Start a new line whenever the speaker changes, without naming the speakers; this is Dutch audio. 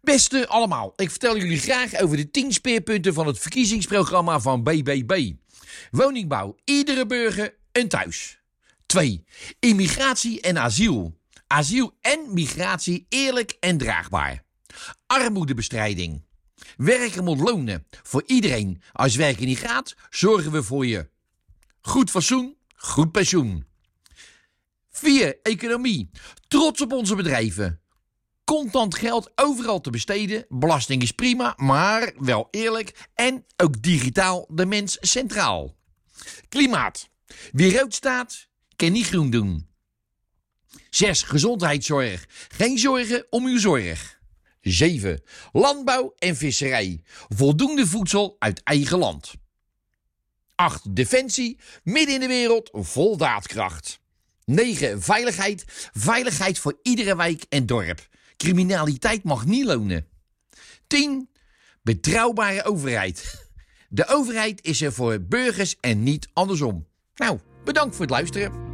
Beste allemaal, ik vertel jullie graag over de 10 speerpunten van het verkiezingsprogramma van BBB. Woningbouw, iedere burger een thuis. 2. Immigratie en asiel. Asiel en migratie eerlijk en draagbaar. Armoedebestrijding. Werken moet lonen voor iedereen. Als werken niet gaat, zorgen we voor je. Goed fatsoen, goed pensioen. 4. Economie. Trots op onze bedrijven. Contant geld overal te besteden. Belasting is prima, maar wel eerlijk. En ook digitaal de mens centraal. Klimaat. Wie rood staat, kan niet groen doen. 6. Gezondheidszorg. Geen zorgen om uw zorg. 7. Landbouw en visserij. Voldoende voedsel uit eigen land. 8. Defensie. Midden in de wereld vol daadkracht. 9. Veiligheid. Veiligheid voor iedere wijk en dorp. Criminaliteit mag niet lonen. 10. Betrouwbare overheid. De overheid is er voor burgers en niet andersom. Nou, bedankt voor het luisteren.